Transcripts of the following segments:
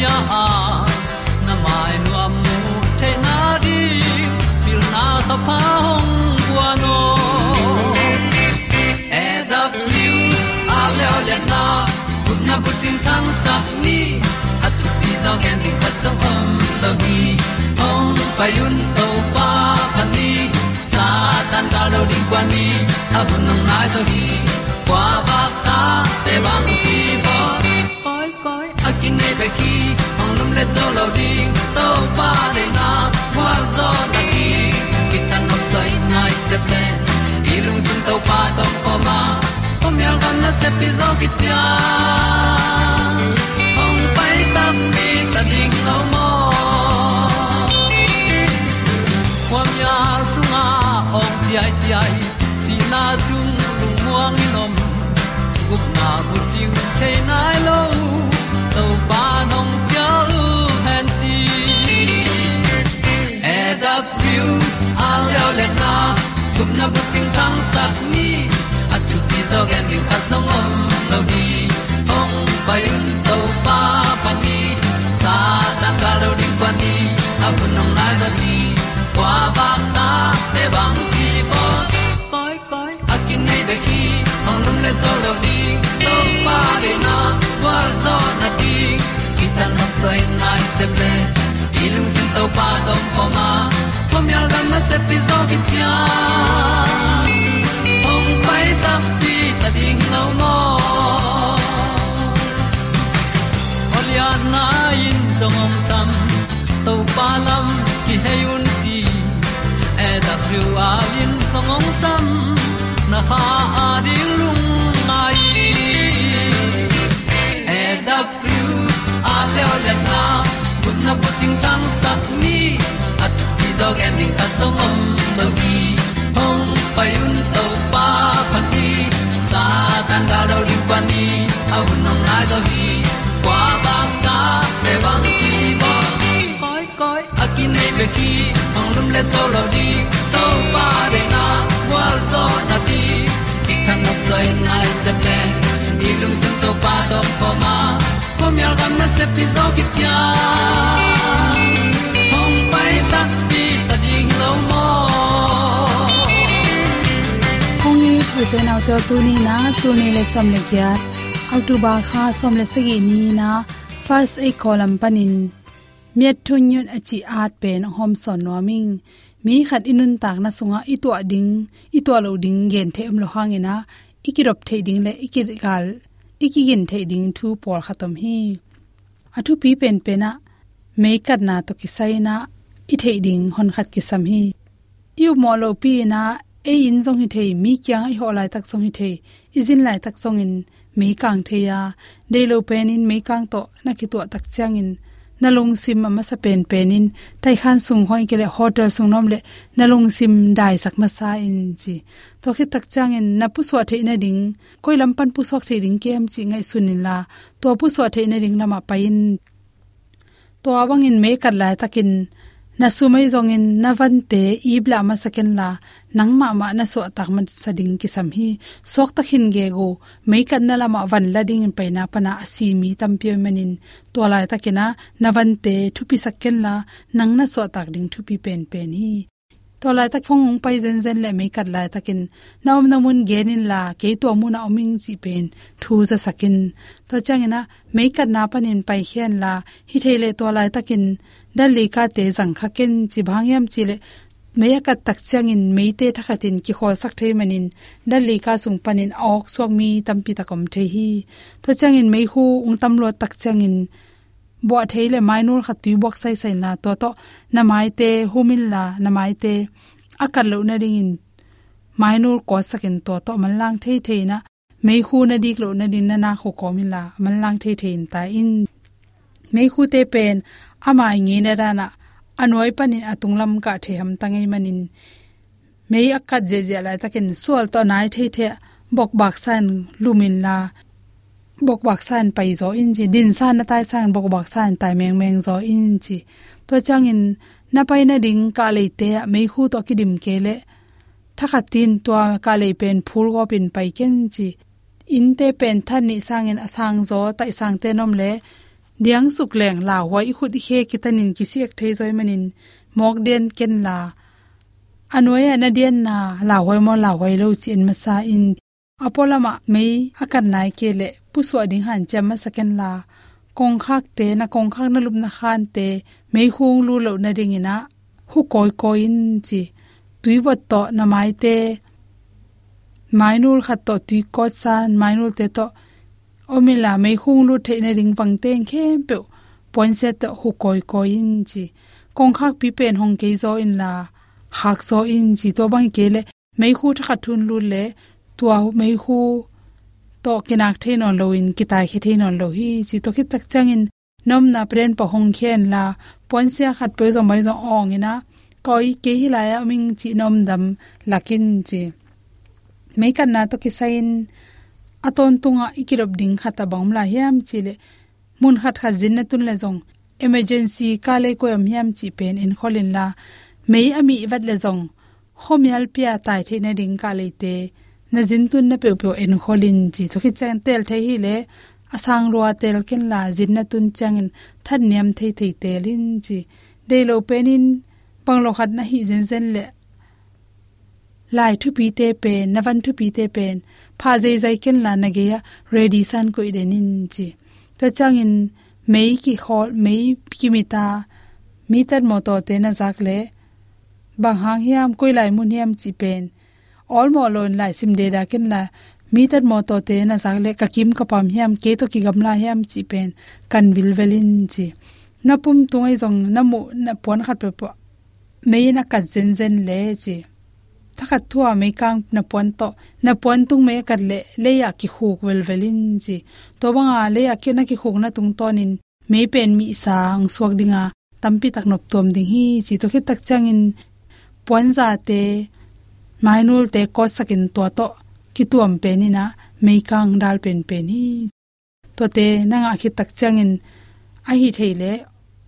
pia a na mai nu amu te na di, pil na ta pa hong bua no e da pru a le olian na kun na bu tin tan sa ni at tu pi zo gen di khat zo om lo gi hong pa yun to pa pa ni, sa tan da lo di kwa ni, a bu nang mai zo gi kwa ba ta te bang. ki koi a kin nei pe ki hong lum le zo lo di to pa de na kwa zo na ki ki tan nok sai nai se ple i lung sun to pa tom pa ma kom yal gam na se pi zo ki tia hong pai ta mi ta ding lo mo kwam ya sunga ong ti ai ti ai, si na zum lu muang ni nom gup na bu ting te nai lo to pa nong pia lu han ti e da pru a leo le na gup na bu ting tang sat ni at tu ti zo gen ni at song om lo ni ong pai un to pa pa ni sa ta ka lo ding pa ni. A bu nong lai za ni kwa ba ta te bang ki bo koi koi a kin nei be ki ong lum le zo lo ni to pa de na ta sai nai se ple i lung sin to pa tom ko ma. Pom yal gam na se pi zo ki tia ong pai ta pi ta ding lo mo olia na in song om sam to pa lam ki hay un ti e da thru a in song om sam na ha a di lung mai. E da thru leo le na kun na bu ting tang sa ni at ti dog ending ta zong om no gi hong pai un to pa pa ti sa tan ga do ri pa ni a au nong lai do gi kwa ba ta pe bang ki bo koi koi a ki nei be ki hong lum le to lo di to pa de na wa zo na ti ki kan nok sai nai se ple ilung sun to pa do po ma mi al gam na se pi zo ki tia. Hong pai ta pi ta ding lo mo. Kong ni thu te nau te tu ni na, tu ni le sam le kya october kha som le sagi ni na, first a column panin miat thun yun achi art pen hom son noming mi khat inun tak na sunga itwa ding itwa lo ding gen them lo hangena ikirop the ding le, ikir iki gin the ding thu por khatam hi. Athu pi pen pena me kat na to kisai na, i the ding hon khat ki sam hi. Yu mo lo pi na e in zong hi the mi kyang ai ho lai tak song hi the izin lai tak song in me kang the ya. De lo pen in me kang to, na ki to tak chang in nalung sim ama sa pen penin. Tai khan sung hoi kele hotel sung nom le nalung sim dai sak ma sa in chi to khi tak chang in na pu so the na ding. Koi lam pan pu sok the ding kem chi ngai sunin la. To pu so the na ding lama pa in. To awang in me kar lai takin na sumai zongin na van te ibla ma saken la, nang ma ma na so tak man sading ki sam hi. Sok tak hin ge go, mei kan na lama van la ding in paina pana asi mi tam pe manin to lai takina na van te thu pi saken la, nang na so tak ding thu pi pen pen hi to lai tak phong pai zen zen le me kat lai takin naom namun genin la ke to mu na oming chi pen thu za sakin to chang na me kat na panin pai hian la hi theile to lai takin dali ka te jang kha ken chi bhangyam chi le meya ka tak changin meite thakhatin ki khol sak thei manin dal dali ka sung panin ok sok mi tampi takom the hi to changin me hu ung tam lo tak changin bo theile mainur kha bok sai sai na to to na te humil la na te akal lo na ring in mainur ko sakin to to man lang thei thei na mei hu na dik lo na din na na khu ko min la man lang thei thei ta in mei hu te pen ama ngi na ra anoi panin atunglam ka the ham tangai manin mei akat je je la takin sual to nai thei the bok bak san lumin la bok bak san pai zo in ji din san na tai san bok bak san tai meng meng zo in ji to chang in na pai na ding ka le te mei khu to ki dim ke le thakha tin to ka le pen phul go pin pai ken ji in te pen than ni sang in asang zo tai sang te nom le. Diang suk leng la wai khut he kitanin kisiek thei zoi manin. Mok den ken la. Anoya na den na la wai mo la wai lo chin ma sa in apolama mei akan nai kele le ading han chama second la. Kong khak te, na kong khak na lup na khan te mei hung lu lo na ding ina, hu koi koi in chi tui wat to na mai te, mainul khat to tui ko san mainul te to omila mei hung lu the na ring pang teng khem pe point set to hu koi koi in chi kong khak pi pen hong ke zo in la, hak zo in chi to bang ke le mei hu tha thun lu le tua mei hu to kinak thein on loin kitai khi thein on lo hi chi to ki tak changin nom na pren pa hong khen la pon sia khat pe zo mai zo ong ina koi ke hi la ya ming chi nom dam lakin chi mei kan na to ki sain aton tunga ikirop ding khata bangla hiam chile mun khat kha jin na tun le zong emergency ka le ko am hiam chi pen in kholin la mei ami wat le zong khomial pia tai the na ding ka le te na zin tun na pe pe en kholin chi khi chen tel the hi le, asang ruwa tel ken la zin na tun changin than niam thei thei telin chi de lo penin panglo khat na hi zen zen le, lai thu pi te pe, na van thu pi te pen pha zai zai ken la na ge ya, ready san ko iden in chi to changin mei ki khol, mei ki mita mitar mo to te na zak le, bang hang hiam koi lai mun hiam chi pen. All mo lon lai sim de da ken la mitar mo to te na zak le ka kim ka pam hiam ke to ki gamla hiam chi pen kan vil velin chi na pum tungai jong na mu na pon khat pe po me na ka zen zen le chi thakat thua me kang na pon to na pon tung me kat le le ya ki khuk wel velin ji to banga le ya ke na ki khuk na tung tonin me pen mi sang suak dinga tampi tak nop tom ding hi chi to khit tak changin pon za te mainul te ko sakin to to ki tuam pe ni na me kang dal pen pe ni. To te na nga khit tak changin a hi theile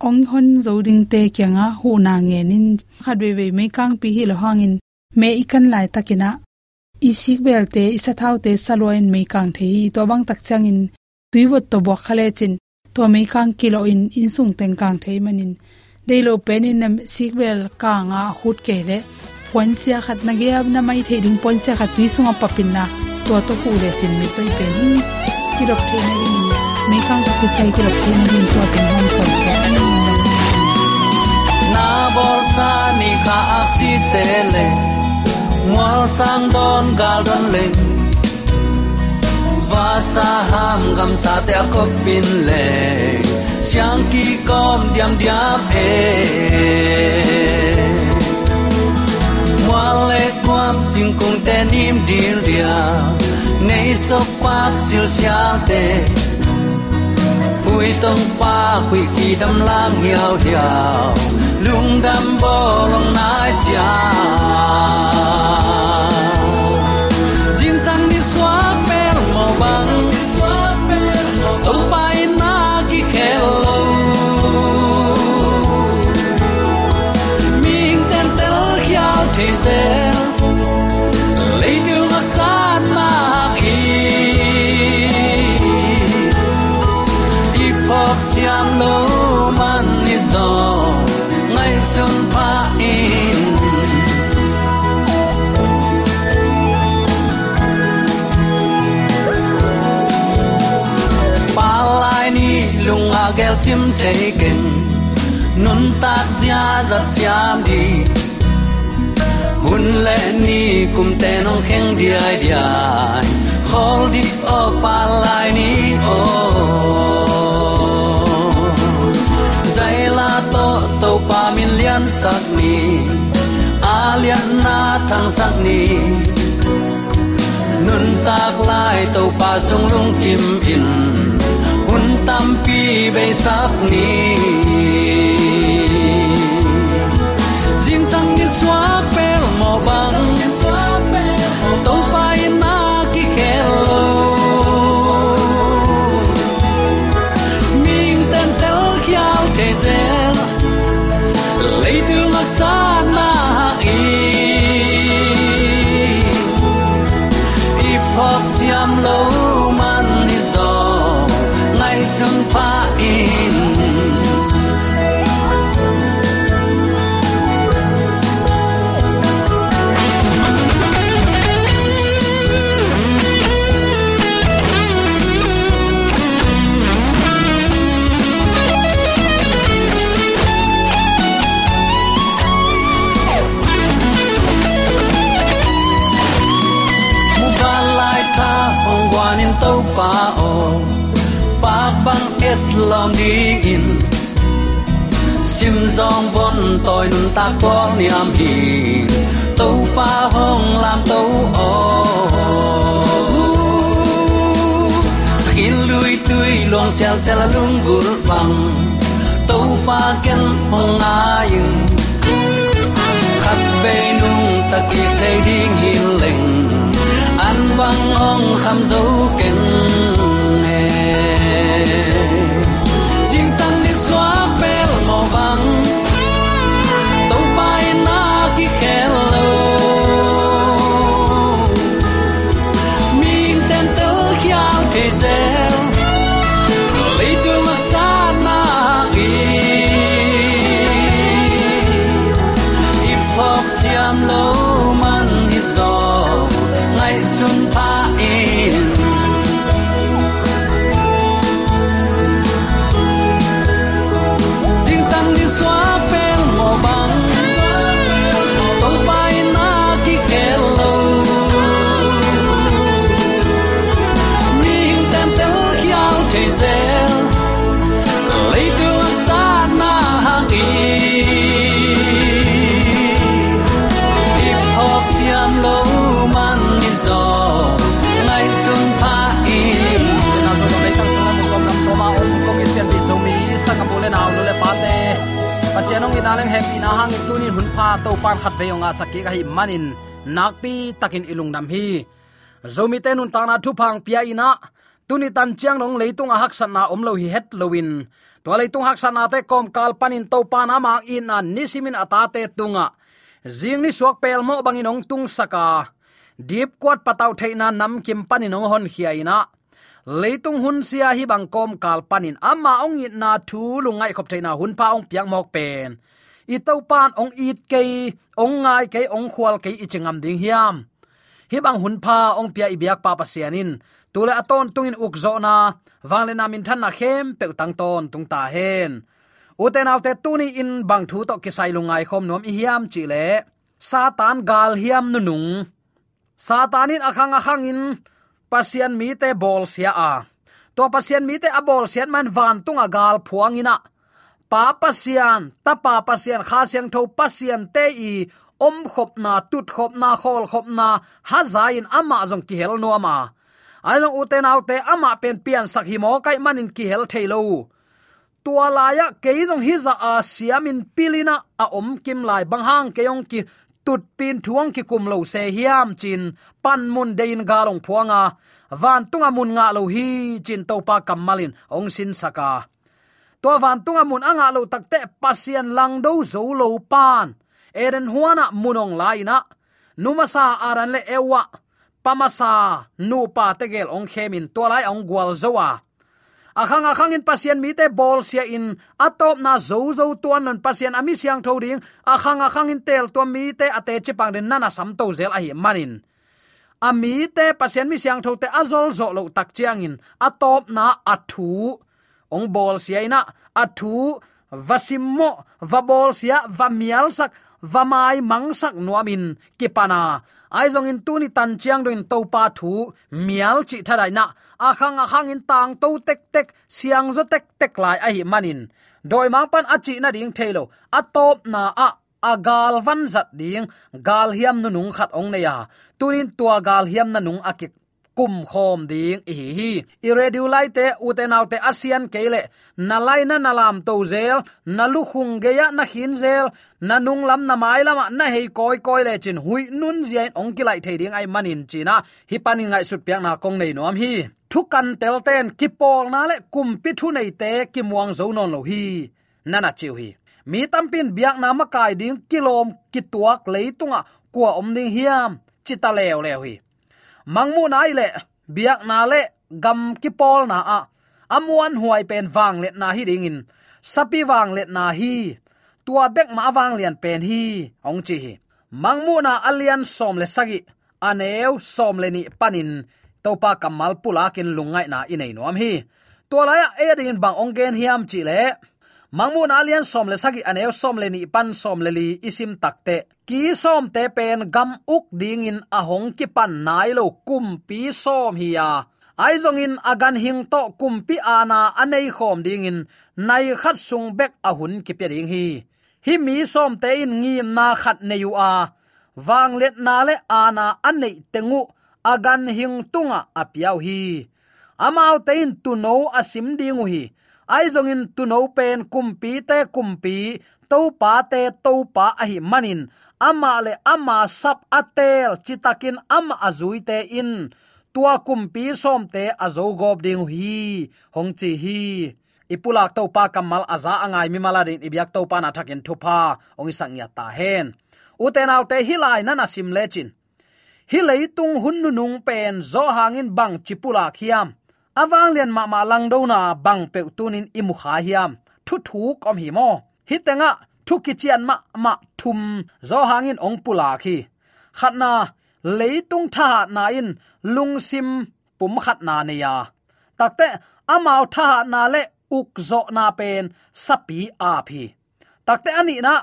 ong hon zo ding te kyanga hu na nge nin. Khatwe we me kang pi hi lo hangin me ikan lai takina. Isik belte isathau te saloin me kang thei to bang tak changin tuiwot to bok khale chin. To me kang kilo in insung teng kang thei manin. Deilo penin nam sikbel kanga hut kele ponsia khat na ge ab na mai thei ding ponsia khat tui sunga papin na to to hu le chin mi pai pen ki rok thei na ring me kang ka sai ki rok thei na ring to ten hom sa sa na bol sa ni kha ak si te le. Mual sang don gal don le. Va sa ham gam sa te ko pin le. Siang ki kom diam diam e. Qua lệ kwam xin cùng te nim dir dia. Nay so pak sil sia te. Hui tông pa hui ki đâm lang hiao hiao. Lung đâm bo, long nai cha Jin sang đi xóa per mo bang. Tau pai na se lei tu ma sa na ki siam no man ni zo ngai sun in. Pa ni lung a gel tim taken nun ta zia za siam di hun le ni kum te nong kheng di ai di ai. Khol di o pa lai ni o zai la to to pa min lian sak ni. Alian na thang sak ni. Nun tak lai to pa sung lung kim in. Hun tam pi be sak ni lom không dấu ken hang tunin hun pa to pan khat ve yonga sakki ka hi manin nakpi takin ilung nam hi. Zomi te nun tana thu phang pia ina tuni tan chiang nong leitung a hak sanna om lo hi het lowin to leitung hak sanna te kom kal panin to pan ama in na nisimin atate tunga jing ni suak pel mo bangin ong tung saka deep kwat pataw theina nam kim panin ong hon khiaina leitung hun sia hi bang kom kal panin ama ong it na thu lungai khop theina hun pa ong piang mok pen i to pan ong it ke ong ngai ke ong khwal ke i chingam ding hiam. Hi bang hun pa ong pia i biak pa pa sianin. Tule aton tungin uk zo na wangle na min than na khem pe tang ton tung ta hen. Uten autte tuni in bang thu to kisai lungai khom nom i hiam chi le. Satan gal hiam nu nung. Satanin akhang akhang in, pasian mi te bol sia a. To pasian mi te a bol sian man van tung a gal phuang ina pa pasian, ta pa pasian, kha siang tho pasian te i, om khop na, tut khop na, khol khop na, ha zain ama jong ki hel no ama. Ailong uten autte ama pen pian sak hi mo kai manin ki hel thailo tua laya keizong hi za a siamin pilina a om kim lai bang hang keyong ki tut pin thuang ki kum lo se hiam chin, pan mun dein galong phuanga, van tunga mun nga lo hi, chin to pa kamalin ong sin saka to van tunga mun anga lo takte pasien lang do zo lo pan. Eren huana munong laina numasa aran le ewa. Pamasa nu pa tegel ong khemin to lai ong gwal zowa. Akhang akhang in pasien mi te bol sia in atop na zo zo tuan non pasien ami siang tho ding. Akhang akhang in tel to mi te ate chipang den nana sam to zel a hi manin ami te pasien mi siang tho te azol zo lo tak chiang in atop na athu ong bol siaina athu vasimmo va bol sia, va mial sak, va mai mang sak nuamin kipana. Aizong in tuni tan chiang doin to pa thu, mial chi thadai na. Akhang akhang in tang to tek tek, siang zo tek tek lai a hi manin doi mang pan achi na ding thailo atop na a agal van zat ding, gal hiam nu nung khat ong ne ya. Tunin tua gal hiam na nung akik kum khom ding hi hi. Irregular te utenaw te asian kele na laina na lam to zel, na lu khung ge ya na hin zel, na nung lam na mai lama, na hei koi koi le chin hui nun zian ong ki lai thei ding ai manin china. Hi panin ngai sut piak na kong nei nom hi. Thu kan tel ten, ki pol na le kum pi thu nei te, ki muang zo non lo hi. Nana chiu hi. Mi tampin biak na ma kai ding kilom ki tuak leitunga kwa om ding hiam. Chita lew lew hi mangmu nai le, biak na le, gam ki pol na a. Amuan huai pen wang let na hi ding in. Sapi wang let na hi. Tua bek ma wang lian pen hi. Ong chi hi. Mangmu na alian som le sagi. Aneu som le ni panin. Topa kamal pulakin lungai na inei nom hi. Tua la e din bang ong gen hiam chi le mangmun alian som le sagi aneu, som le ni pan som le li isim takte. Ki som te pen gam uk ding in ahong ki pan nai lo kum pi som hi ya ai zong in agan hing to kum pi ana anei khom ding in nai khat sung bek ahun ki pe ding hi. Hi mi som te in ngim na khat ne yu a. Wang let na le ana anei tengu, agan hing tunga apiau hi. Amau te in tu no asim dingu hi ai zong in tu no pen kumpi te kumpi, to pa te to pa a hi manin. Ama le ama sap atel chitakin ama azui te in. Tua kumpi som te azo gob ding hi, hong chi hi. Ipulak to pa kamal aza angai mi maladin, ibyak to pa na thakin thupa ong isang ya ta hen. Uten autte hilai na na sim lechin hi leitung hun nung pen zo hangin bang chipula khiam awang lian ma ma lang do na bang pe tunin imu kha hiam. Thu thu kom hi mo. Hi tenga thu ki chian ma ma thum zo hangin ong pula khi. Khatna leitung tha na in lung sim pum khatna ne ya. Takte amau tha na le uk zo na pen sapi a phi. Takte ani na,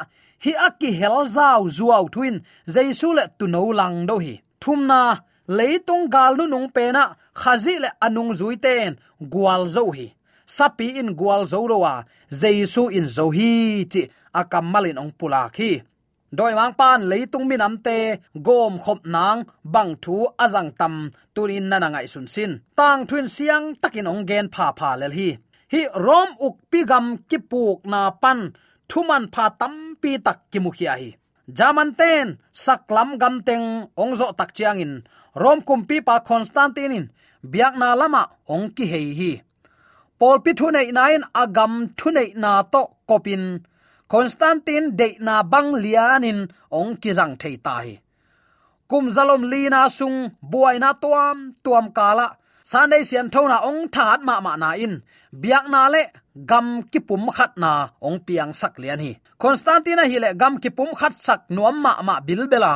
hi akki hel zau zuaw twin jaisu le tu no lang do hi. Thumna leitung gal nu nung pe na khazi le anung zui ten gwal zo hi. Sapi in gwal zo rowa jesu in zo hi chi, akamalin ong pula khi doi mang pan leitung mi nam te, gom khop nang, bang thu azang tam turin nana ngai sun sin. Tang thun siang, takin ong gen pha pha lel hi. Hi rom uk pigam kipuk na pan, thuman pha tam pi tak kimukhia hi. Jaman ten saklam gam teng ongzo tak chiang in. Rom kumpi pa constantine in biak na lama ong ki hei hi. Pol pi thu nei nain, agam thu nei na to kopin. Constantine de na bang lianin ong ki jang thei tai kum zalom li na sung, buai na tuam tuam kala. Sanai sian thona ong that ma ma na in. Biak na le, gam ki pum khat na ong piang sak lian hi. Constantina hi le gam ki pum khat sak nuam ma ma bil bela.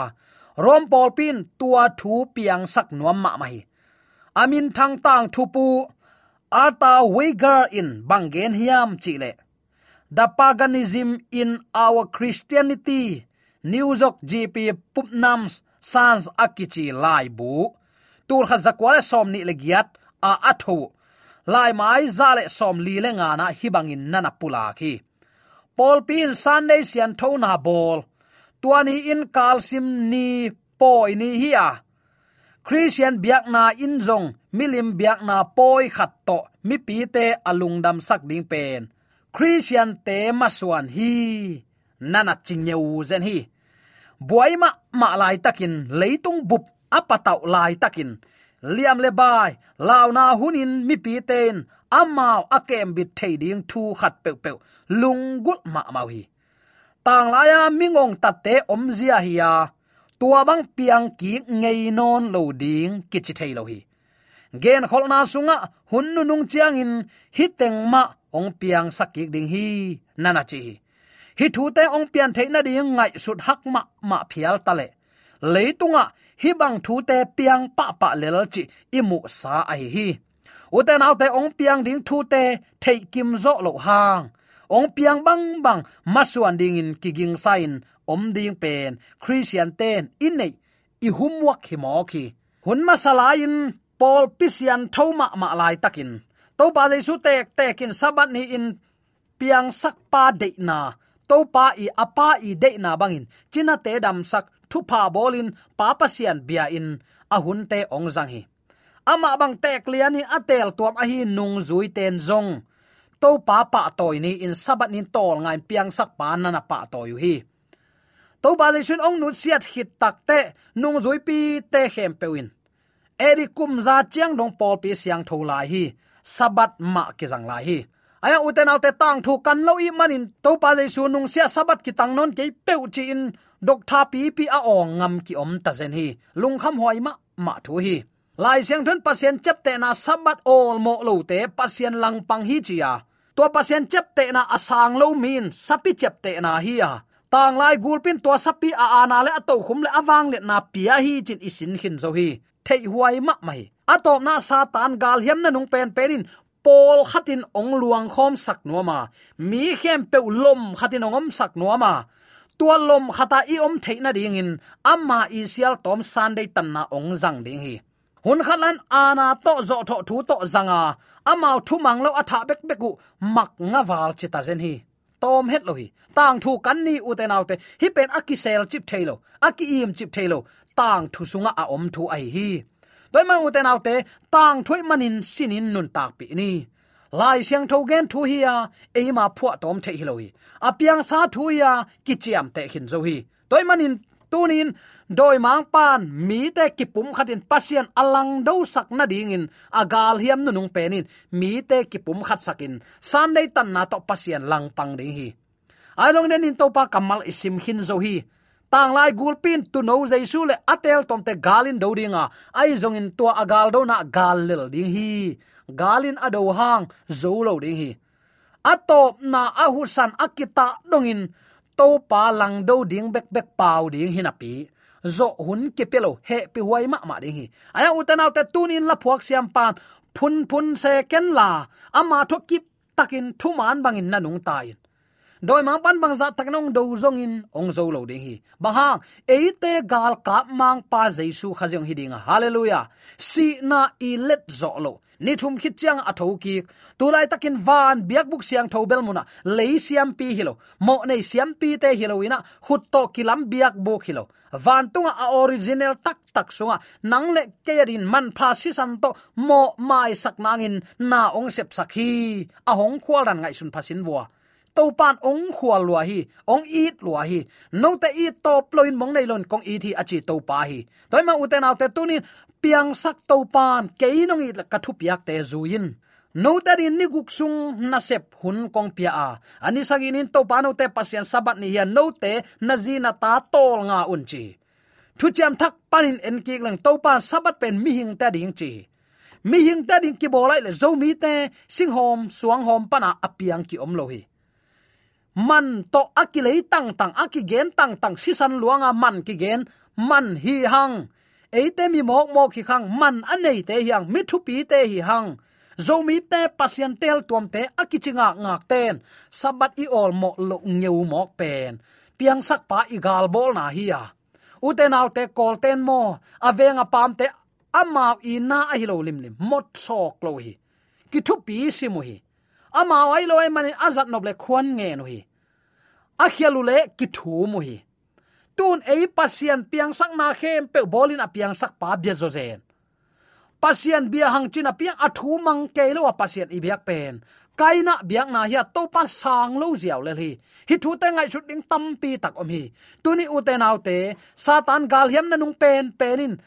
Rom pol pin tua thu piang sak nuam ma ma hi amin thang tang thupu, ata weigar in bangen hiam Chile. the paganism in our christianity new york gp pupnams sans akichi lai bu. Tur kha zakwale som ni legiat a atho lai mai zale som li le nga na hibangin nana pula khi pol pin sunday sian thona bol. Tuani in kalsim ni poi ni hi a christian biak na in zong, milim biak na poi khat to, mi pi te alung dam sak ding pen. Christian te maswan hi nana chingyeu zen hi. Buaima ma lai takin, leitung bup apatau lai takin. Liam le bai law na hunin mi pi ten amao akem bit thei ding thu khat pe pe lunggut ma mau hi tang la ya mingong tatte om zia hi ya tua bang piang ki ngei non lo ding ki chi thei lo hi. Gen khol na sunga, hun nu nung chiang in hiteng ma ong piang sakik ding hi nana chi hi. Thu te ong pian thei na ding ngai sut hak ma ma phial tale leitunga hi bang thu te piang pa pa lel chi imu sa ai hi uten te ong piang ding thu te thei kim zo lo hang. Ong piang bang bang masuan ding in kiging sain om ding pen, christian ten in nei i humwak hi mo khi hun ma salain paul pisian thoma ma lai takin to pa su tek tekin sabat ni in piang sak pa de na to pa i apa i de na bangin china te dam sak thu pa bolin pa pasian bia in ahun te ong zang hi ama bang tek liani atel tuam a hi nung zui ten zong to pa pa toy ni in sabat nin tol ngai piang sak pa na na pa toy hi to ba le sun ong nun siat hit tak te nung zui pi te hem pewin eri kum za chiang dong pol pi siang tho lai hi, sabat ma ki jang lai hi. Aya uten autte tang thu kan lo i manin to pa le sun nung sia sabat ki tang non ke pe chi in dok tha pi pi a ong ngam ki om ta zen hi, lung kham hoi ma ma thu hi. Lai siang thun pasien chep te na sabat ol mo lo te pasien lang pang hi chi ya. To pasien chep te na asang lo min, sapi chep te na hi ya tang lai gulpin to sapi a ana le ato khum le awang le na pia hi chin isin khin zo hi. Thei huai ma mai. Atop na satan gal hiam na nung pen perin pol khatin ong luang khom sak nuama mi khem pe lom khatin ongom sak nuama tua lom khata i om theina ding in. Amma isial tom sunday tan na ong zang ding hi. Hun khalan ana to zo tho thu to zanga amau thu manglo atha bek beku mak nga wal chita zen hi tom het lo hi tang thu kan ni u te naute hi pen aki sel chip thailo aki im chip thailo tang thu sunga a om thu ai hi. Toy man u te naute tang thui manin sinin nun tak pi ni. Lai siang tho gen thu hi ya e ma phua tom the hi lo hi a sa thu ya à. kichiam te hin zo hi. Toy manin tunin doi mang pan mi te kipum khatin pasien alang do sak na ding in agal hiam nu nung penin mi te kipum khat sakin sunday tan na to pasien lang pang ding hi. Ai long nen in to pa kamal isim hin zo hi. Tang lai gulpin tu no jaisu le atel tom te galin do dinga. Ai zong in to agal do na gal lel ding hi. Galin ado hang, zo lo ding hi. Atop na ahusan akita dongin to pa lang do ding bek bek pau ding hinapi zo hun ke pelo he pi huai ma ma ding hi. Aya utanaw te tunin la phuak siam pan, phun phun se ken la. Ama tho kip takin thu man bangin nanung tai doi mang pan bang za tak nong do zong in ong zo lo ding hi bang hang eite gal ka mang pa jesu khajong hi dinga hallelujah. Si na i let zo lo ni thum khit chiang a tho ki tu lai takin van biak buk siang tho bel muna le siam pi hilo mo nei siam pi te hilo ina khut to kilam biak buk hilo van tunga a original tak tak sunga à. nang le kerin à man pha si sam to. Mo mai sak nangin na ong sep sakhi a hong khwal ran ngai sun phasin bua to pan ong khwal lua hi, ong eat lua hi. No te i to ploin mong nei lon, kong i thi achi to pa hi. Toy ma uten autte tunin, piang sak to pan ke nong i ka thu piak te zuin no tarin ni guk sung na sep hun kong pia a. Ani sagin in to pano te pasien sabat ni hian no te na zina ta tol nga un chi. Thu cham thak panin en ki lang to pan sabat pen mi hing ta ding chi. Mi hing ta ding ki bolai le zo mi te, sing hom, suang hom pana apiang ki om lo hi man to akilei tang tang akigen tang tang, sisan luanga man ki gen, man hi hang. Eite mi mok mok hi khang man anei te hiang mi thu pi te hi hang. Zomi te pasien tel tuam te akichinga ngak ten. Sabat i ol mo lo ngeu mok pen. Piang sak pa i gal bol na hi ya. Uten au te kol ten mo avenga pam te ama i na a hi lo lim lim, mot sok lo hi. Ki thu pi si mu hi ama ai lo ai azat noble khuan nge no hi. A khialu le ki thu mu hi. Tun ei pasian piang sak na khem pe bolin a piang sak pa bia zo zen. Pasian bia hang china piang a thu mang ke lo pasian i biak pen. Kaina biak na hi to pan sang lo ziaw le hi. Hi thu te ngai shut ding tam pi tak om hi. Tuni u te nau te, satan gal hiam na nung pen, penin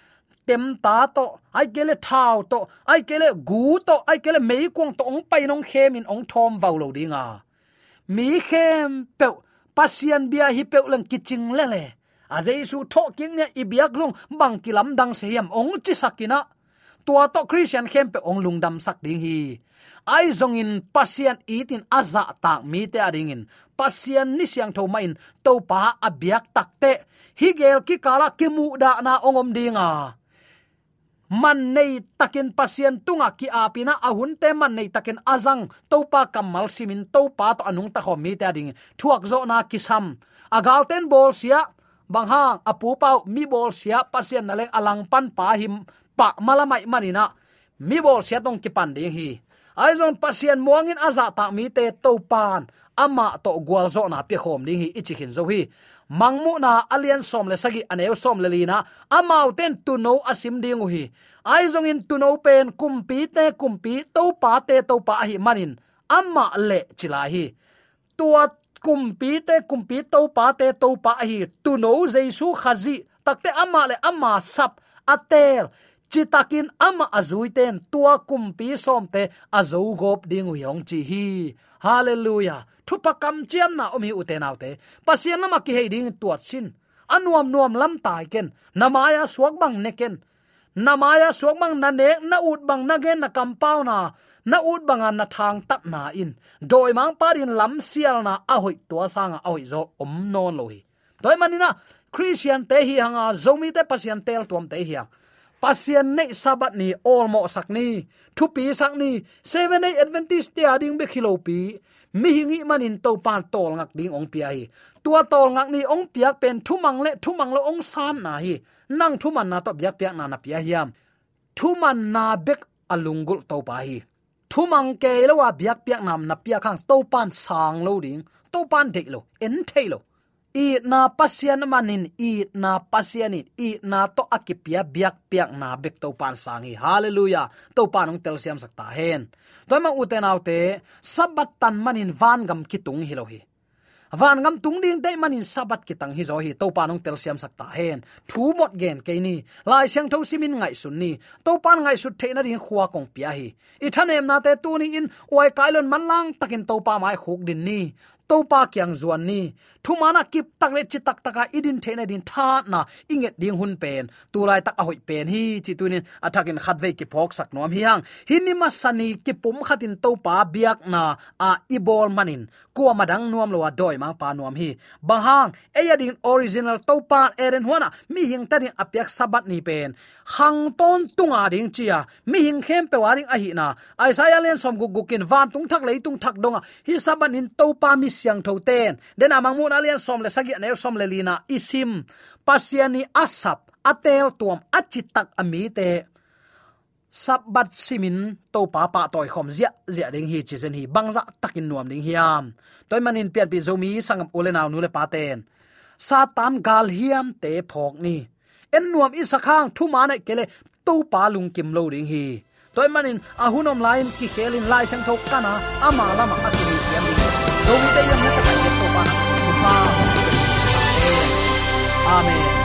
tem ta to, ai kele thao to, ai kele gu to, ai kele mei kwang to, ong pai nong khem in ong thom vau lo dinga mi khem pe pasian bia hi pe lang kiching le le. A jesu tho king ne i biak lung, bang kilam dang se yam ong chi sakina tua to christian khem pe ong lung dam sak ding hi. Ai zong in pasian itin aza tak mi te ading in. Pasian ni siang tho main to pa abiak takte hi gel ki kala ki mu da na ongom dinga man nei takin pasien tunga ki apina ahun te man nei takin azang. Topa kamal simin topa to anung ta khom mi ta ding thuak zo na kisam. Agal ten bol sia, bang hang apu pau, mi bol sia, pasien na leng alang pan pa him, pa malamai manina. Mi bol sia tong ki pan ding hi. Aizon pasien muangin aza ta mi te topan ama to gwal zo na pe khom ding hi, ichi hin zo hi mangmu na alien som le sagi aneu som le lina. Amau ten tu no asim ding hi. Ai zong in tu no pen kumpi te kumpi to pa te to pa hi manin. Amma le chila hi. Tua kumpi te kumpi to pa te to pa hi. Tu no jesu khazi takte amma le amma sap atel chitakin ama azui ten tua kumpi somte azo gop ding yong chi hi. Hallelujah. Thupa kam chiam na omi uten autte pasian nama ki heiding tuat sin. Anuam nuam lam tai ken. Namaya suak bang neken namaya suak bang na ne, na ut bang na gen na kampau na. Na ut bang na thang tap na in. Doi mang parin lam sial na a hoi tua sanga a hoi zo om non lo hi. Doi manina, christian te hi hanga, zomi te pasian tel tuam te hi pasian nei sabat ni olmo sak ni. Thu pi sak ni seven eight adventist te ading be khilo pi. Mi hingi manin to pan tol ngak ding ong pi ai, tua tol ngak ni ong piak pen thu mang le thu mang lo ong san na hi. Nang thu man na to biak piak na na pia hiam. Thu man na bek alungul to pa hi. Thu mang ke lo wa biak piak nam na piak khang to pan sang lo ding to pan de lo en thei lo i na pasian manin, i na pasianin i na to akipia biak piak na bek to pan sangi. Hallelujah. To panong tel siam sakta hen. Toy ma uten autte, sabat tan manin van gam kitung hilohi. Van gam tung ding dei manin sabat kitang hi zo hi to panong tel siam sakta hen. Thu mot gen ke ni, lai siang tho simin ngai sun ni to pan ngai su the na ring khuwa kong pia hi. I thanem na te tu ni in oi kailon man lang takin to pa mai khuk din ni to pa kyang zuan ni. Thumana kip tak le chi tak taka idin thena din tha na. Inget ding hun pen. Tu lai tak a hoi pen hi chi tunin athakin khat ki phok sak nom hi hang. Hinni ma sani ki pum khatin to pa biak na. A ibol manin. Ko madang nuam lo doi mang pa nuam hi. Bahang eya din original to pa eren huana mi hing tani apyak sabat ni pen. Hang ton tunga ding chia. Mi hing khem pe waring a hi na. Aisaya len som gu gukin van tung thak lei tung thak donga. Hi saban in to pa mi siang tho ten. Den amang à, mun alian som le sagi ne som le lina isim pasiani asap atel tuam achitak ami te. Sabat simin to pa pa toy khom zia zia ding hi chizen hi bangza dạ takin nuam ding hiam. Toy manin pian pi zomi sangam ulenaw nu le paten satan gal hiam te phok ni. En nuam isakhang thu ma ne kele to pa lung kim lo ding hi. Toy manin ahunom lain ki khelin lai sang thok kana ama lama akini siam ding zomi te yam na ta to pa pa amen.